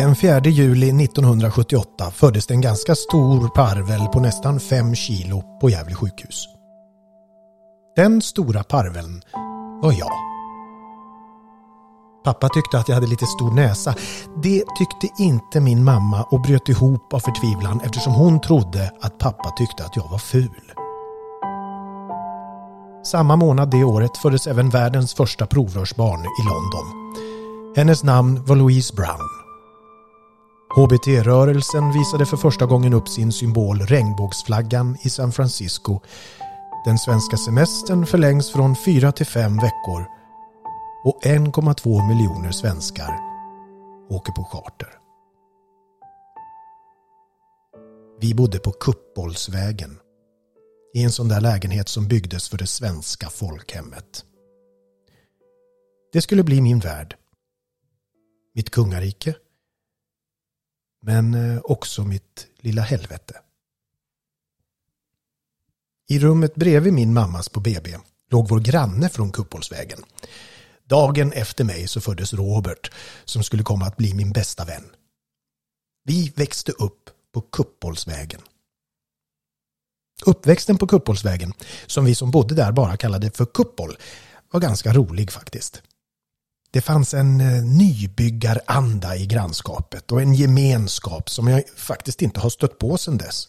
Den 4 juli 1978 föddes det en ganska stor parvel på nästan 5 kilo på Gävle sjukhus. Den stora parveln var jag. Pappa tyckte att jag hade lite stor näsa. Det tyckte inte min mamma och bröt ihop av förtvivlan eftersom hon trodde att pappa tyckte att jag var ful. Samma månad det året föddes även världens första provrörsbarn i London. Hennes namn var Louise Brown. HBT-rörelsen visade för första gången upp sin symbol regnbågsflaggan i San Francisco. Den svenska semestern förlängs från fyra till fem veckor och 1,2 miljoner svenskar åker på charter. Vi bodde på Kuppbollsvägen i en sån där lägenhet som byggdes för det svenska folkhemmet. Det skulle bli min värld. Mitt kungarike. Men eh, också mitt lilla helvete. I rummet bredvid min mammas på BB låg vår granne från Kuppolsvägen. Dagen efter mig så föddes Robert som skulle komma att bli min bästa vän. Vi växte upp på Kuppolsvägen. Uppväxten på Kuppolsvägen, som vi som bodde där bara kallade för Kuppol, var ganska rolig faktiskt. Det fanns en eh, nybyggaranda i grannskapet och en gemenskap som jag faktiskt inte har stött på sedan dess.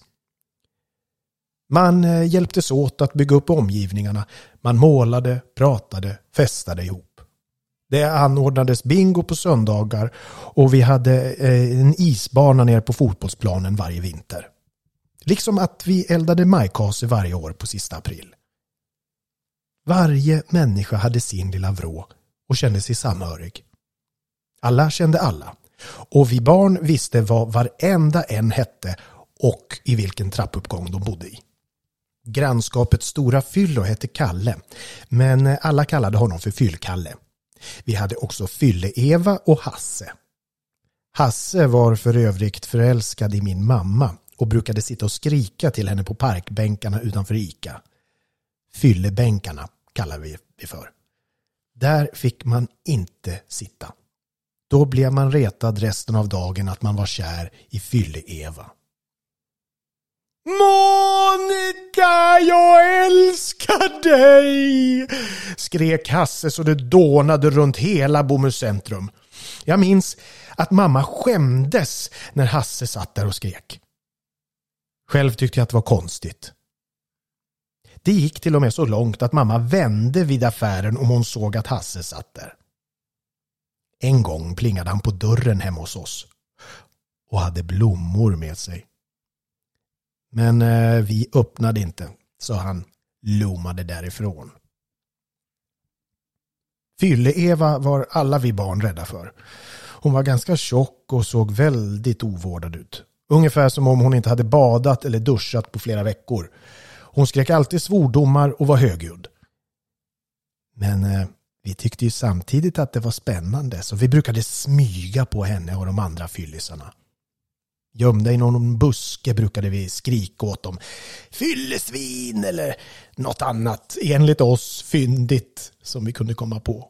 Man eh, hjälptes åt att bygga upp omgivningarna. Man målade, pratade, festade ihop. Det anordnades bingo på söndagar och vi hade eh, en isbana nere på fotbollsplanen varje vinter. Liksom att vi eldade majkase varje år på sista april. Varje människa hade sin lilla vrå och kände sig samhörig. Alla kände alla. Och vi barn visste vad varenda en hette och i vilken trappuppgång de bodde i. Grannskapets stora fyllo hette Kalle, men alla kallade honom för Fyllkalle. Vi hade också Fylle-Eva och Hasse. Hasse var för övrigt förälskad i min mamma och brukade sitta och skrika till henne på parkbänkarna utanför ICA. Fyllebänkarna kallar vi det för. Där fick man inte sitta. Då blev man retad resten av dagen att man var kär i Fylle-Eva. Monica, jag älskar dig! Skrek Hasse så det dånade runt hela Bomhus centrum. Jag minns att mamma skämdes när Hasse satt där och skrek. Själv tyckte jag att det var konstigt. Det gick till och med så långt att mamma vände vid affären om hon såg att Hasse satt där. En gång plingade han på dörren hemma hos oss och hade blommor med sig. Men eh, vi öppnade inte, så han lommade därifrån. Fylle-Eva var alla vi barn rädda för. Hon var ganska tjock och såg väldigt ovårdad ut. Ungefär som om hon inte hade badat eller duschat på flera veckor. Hon skrek alltid svordomar och var högljudd. Men eh, vi tyckte ju samtidigt att det var spännande så vi brukade smyga på henne och de andra fyllisarna. Gömda i någon buske brukade vi skrika åt dem. Fyllesvin eller något annat enligt oss fyndigt som vi kunde komma på.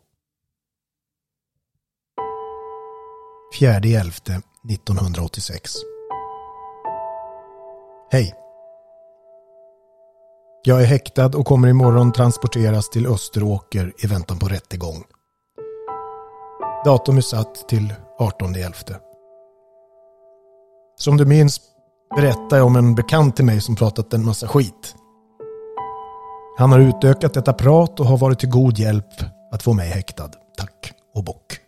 4.11.1986 Hej. Jag är häktad och kommer imorgon transporteras till Österåker i väntan på rättegång. Datum är satt till 18.11. Som du minns berättar jag om en bekant till mig som pratat en massa skit. Han har utökat detta prat och har varit till god hjälp att få mig häktad. Tack och bock.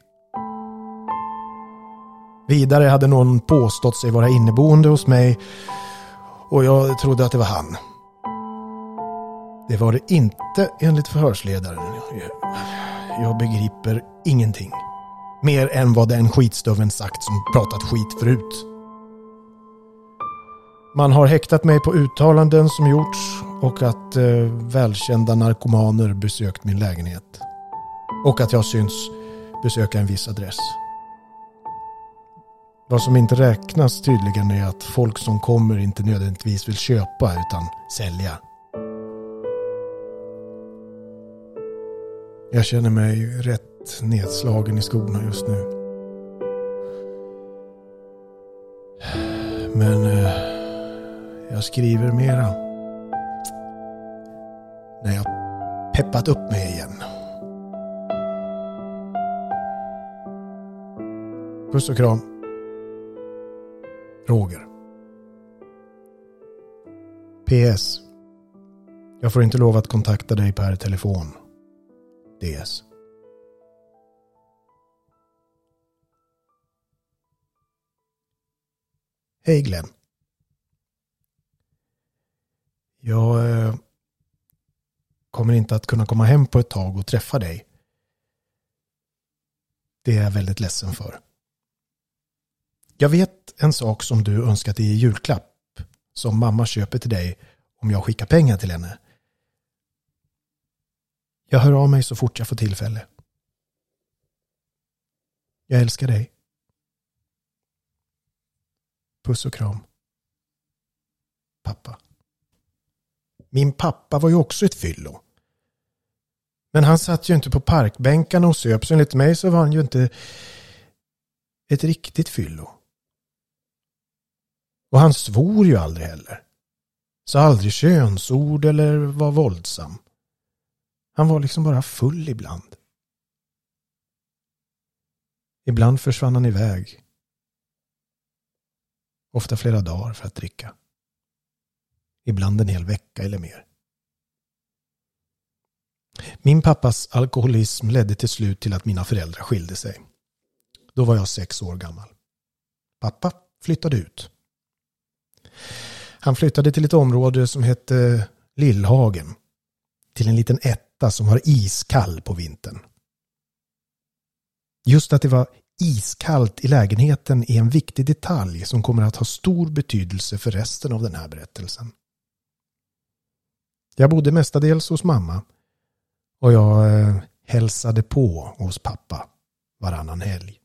Vidare hade någon påstått sig vara inneboende hos mig och jag trodde att det var han. Det var det inte enligt förhörsledaren. Jag begriper ingenting. Mer än vad den skitstöven sagt som pratat skit förut. Man har häktat mig på uttalanden som gjorts och att eh, välkända narkomaner besökt min lägenhet. Och att jag syns besöka en viss adress. Vad som inte räknas tydligen är att folk som kommer inte nödvändigtvis vill köpa utan sälja. Jag känner mig rätt nedslagen i skorna just nu. Men eh, jag skriver mera. När jag peppat upp mig igen. Puss och kram. Roger. PS. Jag får inte lov att kontakta dig per telefon. DS. Hej Glenn. Jag eh, kommer inte att kunna komma hem på ett tag och träffa dig. Det är jag väldigt ledsen för. Jag vet en sak som du önskat i julklapp som mamma köper till dig om jag skickar pengar till henne. Jag hör av mig så fort jag får tillfälle. Jag älskar dig. Puss och kram. Pappa. Min pappa var ju också ett fyllo. Men han satt ju inte på parkbänkarna och söp, så enligt mig så var han ju inte ett riktigt fyllo. Och han svor ju aldrig heller. Sa aldrig könsord eller var våldsam. Han var liksom bara full ibland. Ibland försvann han iväg. Ofta flera dagar för att dricka. Ibland en hel vecka eller mer. Min pappas alkoholism ledde till slut till att mina föräldrar skilde sig. Då var jag sex år gammal. Pappa flyttade ut. Han flyttade till ett område som hette Lillhagen. Till en liten etta som var iskall på vintern. Just att det var iskallt i lägenheten är en viktig detalj som kommer att ha stor betydelse för resten av den här berättelsen. Jag bodde mestadels hos mamma och jag eh, hälsade på hos pappa varannan helg.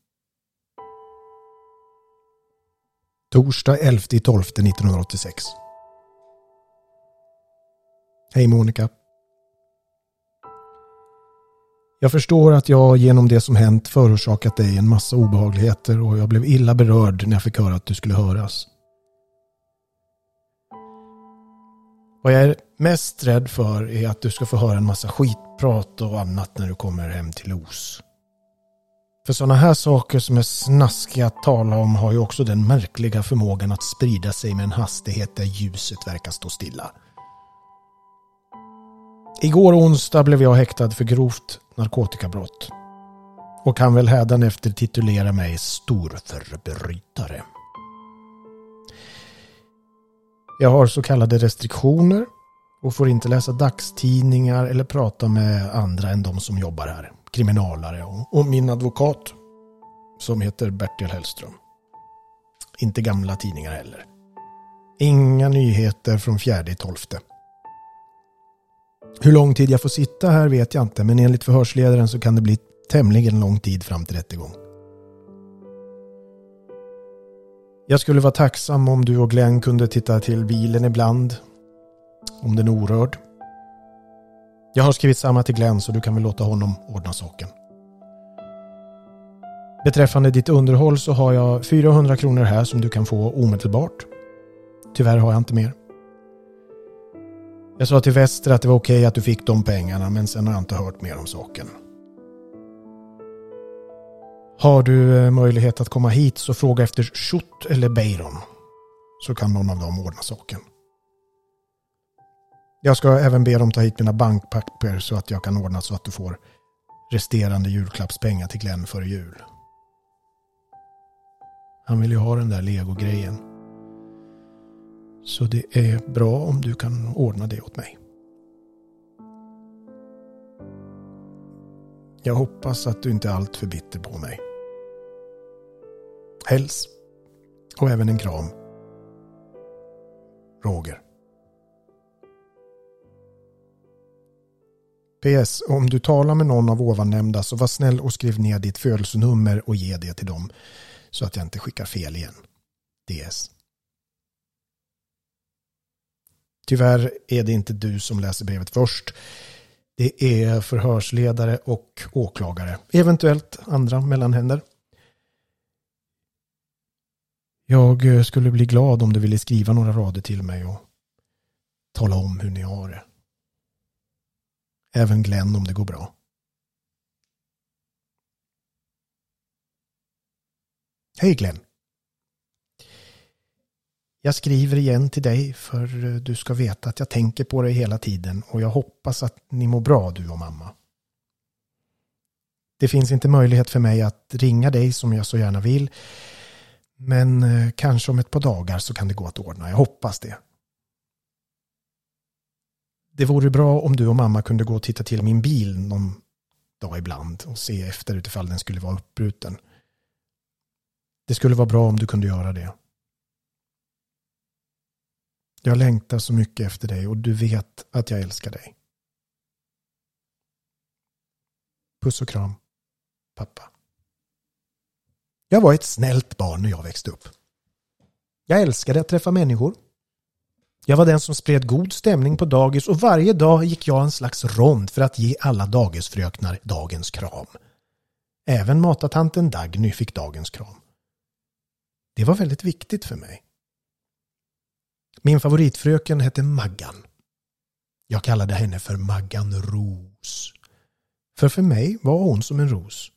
Torsdag 11.12.1986. Hej Monica. Jag förstår att jag genom det som hänt förorsakat dig en massa obehagligheter och jag blev illa berörd när jag fick höra att du skulle höras. Vad jag är mest rädd för är att du ska få höra en massa skitprat och annat när du kommer hem till Los. För sådana här saker som är snaskiga att tala om har ju också den märkliga förmågan att sprida sig med en hastighet där ljuset verkar stå stilla. Igår onsdag blev jag häktad för grovt narkotikabrott. Och kan väl hädanefter titulera mig storförbrytare. Jag har så kallade restriktioner och får inte läsa dagstidningar eller prata med andra än de som jobbar här. Kriminalare och, min advokat som heter Bertil Hellström. Inte gamla tidningar heller. Inga nyheter från fjärde i tolfte. Hur lång tid jag får sitta här vet jag inte men enligt förhörsledaren så kan det bli tämligen lång tid fram till rättegång. Jag skulle vara tacksam om du och Glenn kunde titta till bilen ibland. Om den är orörd. Jag har skrivit samma till Glenn så du kan väl låta honom ordna saken. Beträffande ditt underhåll så har jag 400 kronor här som du kan få omedelbart. Tyvärr har jag inte mer. Jag sa till Wester att det var okej att du fick de pengarna men sen har jag inte hört mer om saken. Har du eh, möjlighet att komma hit så fråga efter Schott eller Beiron. Så kan någon av dem ordna saken. Jag ska även be dem ta hit mina bankpapper så att jag kan ordna så att du får resterande julklappspengar till Glenn före jul. Han vill ju ha den där legogrejen. Så det är bra om du kan ordna det åt mig. Jag hoppas att du inte är alltför bitter på mig. Häls. Och även en kram. Roger. PS. Om du talar med någon av ovannämnda så var snäll och skriv ner ditt födelsenummer och ge det till dem så att jag inte skickar fel igen. DS. Tyvärr är det inte du som läser brevet först. Det är förhörsledare och åklagare, eventuellt andra mellanhänder. Jag eh, skulle bli glad om du ville skriva några rader till mig och tala om hur ni har det. Även Glenn om det går bra. Hej Glenn. Jag skriver igen till dig för eh, du ska veta att jag tänker på dig hela tiden och jag hoppas att ni mår bra du och mamma. Det finns inte möjlighet för mig att ringa dig som jag så gärna vill. Men eh, kanske om ett par dagar så kan det gå att ordna. Jag hoppas det. Det vore bra om du och mamma kunde gå och titta till min bil någon dag ibland och se efter utifall den skulle vara uppbruten. Det skulle vara bra om du kunde göra det. Jag längtar så mycket efter dig och du vet att jag älskar dig. Puss och kram, pappa. Jag var ett snällt barn när jag växte upp. Jag älskade att träffa människor. Jag var den som spred god stämning på dagis och varje dag gick jag en slags rond för att ge alla dagisfröknar dagens kram. Även matatanten Dagny fick dagens kram. Det var väldigt viktigt för mig. Min favoritfröken hette Maggan. Jag kallade henne för Maggan Ros. För för mig var hon som en ros.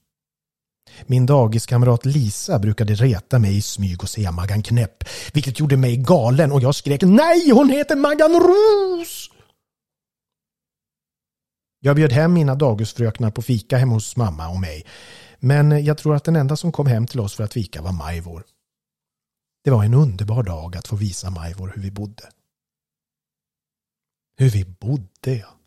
Min dagiskamrat Lisa brukade reta mig i smyg och säga Maggan Knäpp, vilket gjorde mig galen och jag skrek Nej, hon heter Maggan Ros! Jag bjöd hem mina dagisfröknar på fika hemma hos mamma och mig. Men jag tror att den enda som kom hem till oss för att fika var Majvor. Det var en underbar dag att få visa Majvor hur vi bodde. Hur vi bodde, ja.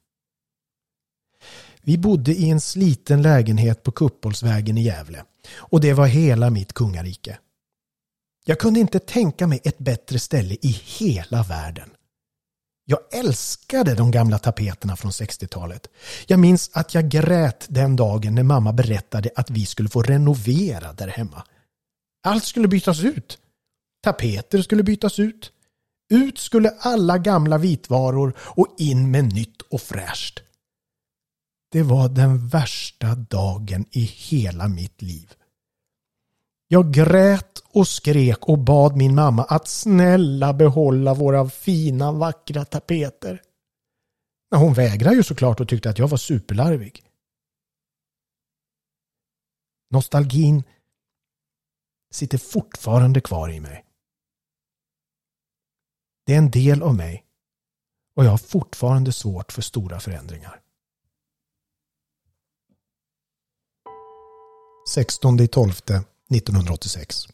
Vi bodde i en sliten lägenhet på Kuppolsvägen i Gävle. Och det var hela mitt kungarike. Jag kunde inte tänka mig ett bättre ställe i hela världen. Jag älskade de gamla tapeterna från 60-talet. Jag minns att jag grät den dagen när mamma berättade att vi skulle få renovera där hemma. Allt skulle bytas ut. Tapeter skulle bytas ut. Ut skulle alla gamla vitvaror och in med nytt och fräscht. Det var den värsta dagen i hela mitt liv. Jag grät och skrek och bad min mamma att snälla behålla våra fina vackra tapeter. hon vägrade ju såklart och tyckte att jag var superlarvig. Nostalgin sitter fortfarande kvar i mig. Det är en del av mig och jag har fortfarande svårt för stora förändringar. 16 12 1986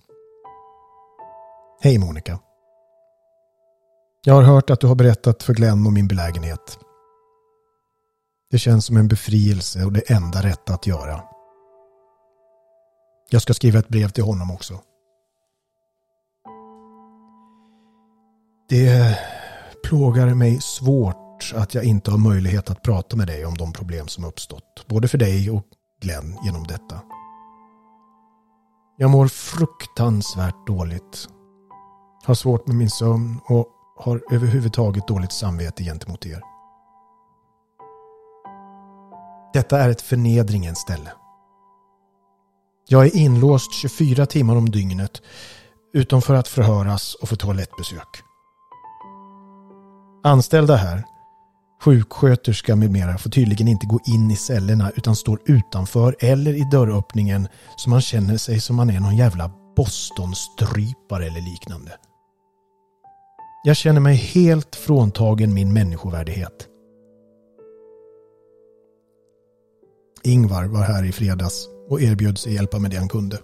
Hej Monica. Jag har hört att du har berättat för Glenn om min belägenhet. Det känns som en befrielse och det enda rätta att göra. Jag ska skriva ett brev till honom också. Det plågar mig svårt att jag inte har möjlighet att prata med dig om de problem som uppstått. Både för dig och Glenn genom detta. Jag mår fruktansvärt dåligt. Har svårt med min sömn och har överhuvudtaget dåligt samvete gentemot er. Detta är ett förnedringens ställe. Jag är inlåst 24 timmar om dygnet utom för att förhöras och få toalettbesök. Anställda här, sjuksköterska med mera, får tydligen inte gå in i cellerna utan står utanför eller i dörröppningen så man känner sig som man är någon jävla Bostonstrypare eller liknande. Jag känner mig helt fråntagen min människovärdighet. Ingvar var här i fredags och erbjöd sig hjälpa med det han kunde.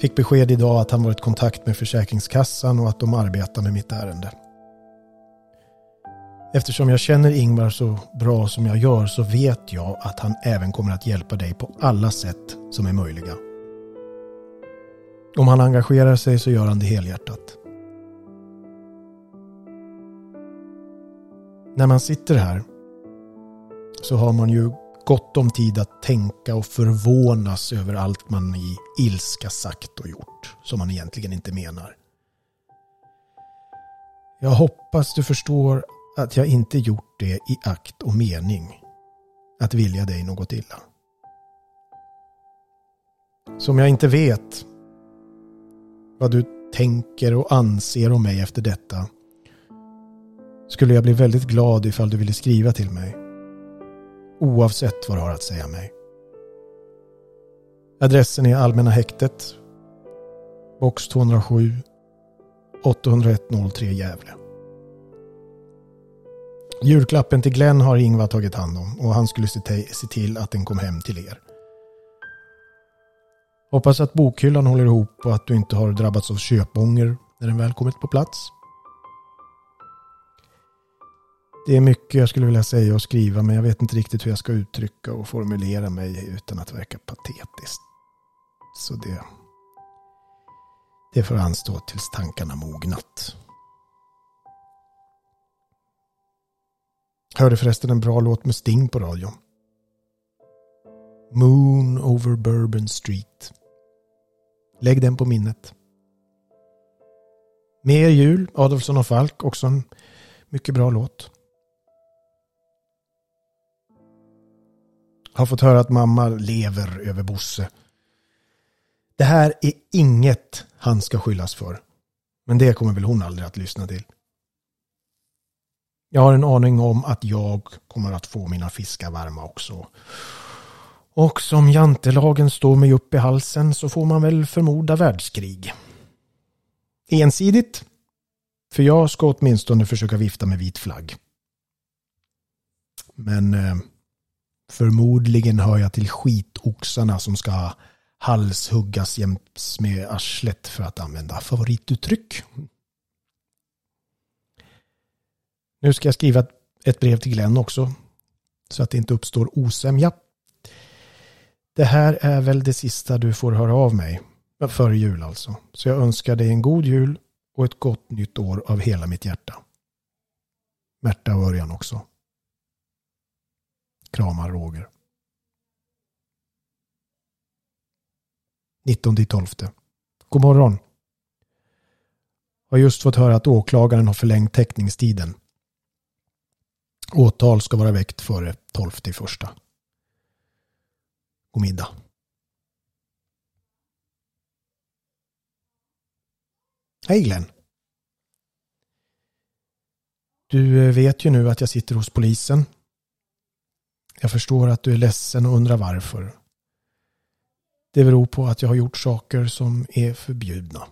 Fick besked idag att han varit i kontakt med Försäkringskassan och att de arbetar med mitt ärende. Eftersom jag känner Ingvar så bra som jag gör så vet jag att han även kommer att hjälpa dig på alla sätt som är möjliga. Om han engagerar sig så gör han det helhjärtat. När man sitter här så har man ju gott om tid att tänka och förvånas över allt man i ilska sagt och gjort som man egentligen inte menar. Jag hoppas du förstår att jag inte gjort det i akt och mening att vilja dig något illa. Som jag inte vet vad du tänker och anser om mig efter detta skulle jag bli väldigt glad ifall du ville skriva till mig. Oavsett vad du har att säga mig. Adressen är Allmänna häktet, box 207, 80103 Gävle. Julklappen till Glenn har Ingvar tagit hand om och han skulle se till att den kom hem till er. Hoppas att bokhyllan håller ihop och att du inte har drabbats av köpånger när den väl kommit på plats. Det är mycket jag skulle vilja säga och skriva men jag vet inte riktigt hur jag ska uttrycka och formulera mig utan att verka patetiskt. Så det, det får anstå tills tankarna mognat. Hörde förresten en bra låt med Sting på radion. Moon over Bourbon Street. Lägg den på minnet. Mer jul, Adolfsson och Falk, också en mycket bra låt. Har fått höra att mamma lever över Bosse. Det här är inget han ska skyllas för. Men det kommer väl hon aldrig att lyssna till. Jag har en aning om att jag kommer att få mina fiskar varma också. Och som jantelagen står mig upp i halsen så får man väl förmoda världskrig. Ensidigt. För jag ska åtminstone försöka vifta med vit flagg. Men eh, förmodligen hör jag till skitoxarna som ska halshuggas jäms med arslet för att använda favorituttryck. Nu ska jag skriva ett brev till Glenn också. Så att det inte uppstår osämja. Det här är väl det sista du får höra av mig. Före jul alltså. Så jag önskar dig en god jul och ett gott nytt år av hela mitt hjärta. Märta och Örjan också. Kramar Roger. 19.12. God morgon. Har just fått höra att åklagaren har förlängt teckningstiden. Åtal ska vara väckt före 12 till första. God middag. Hej Glenn. Du eh, vet ju nu att jag sitter hos polisen. Jag förstår att du är ledsen och undrar varför. Det beror på att jag har gjort saker som är förbjudna.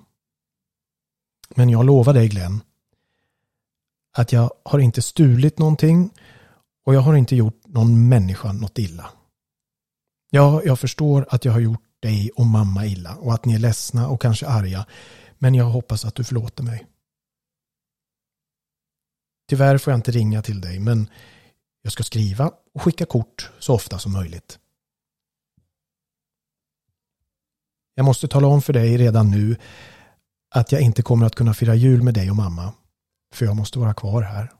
Men jag lovar dig Glenn att jag har inte stulit någonting och jag har inte gjort någon människa något illa. Ja, jag förstår att jag har gjort dig och mamma illa och att ni är ledsna och kanske arga. Men jag hoppas att du förlåter mig. Tyvärr får jag inte ringa till dig, men jag ska skriva och skicka kort så ofta som möjligt. Jag måste tala om för dig redan nu att jag inte kommer att kunna fira jul med dig och mamma, för jag måste vara kvar här.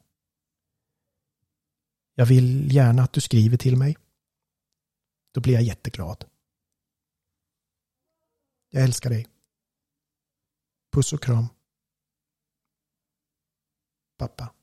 Jag vill gärna att du skriver till mig. Då blir jag jätteglad. Jag älskar dig. Puss och kram. Pappa.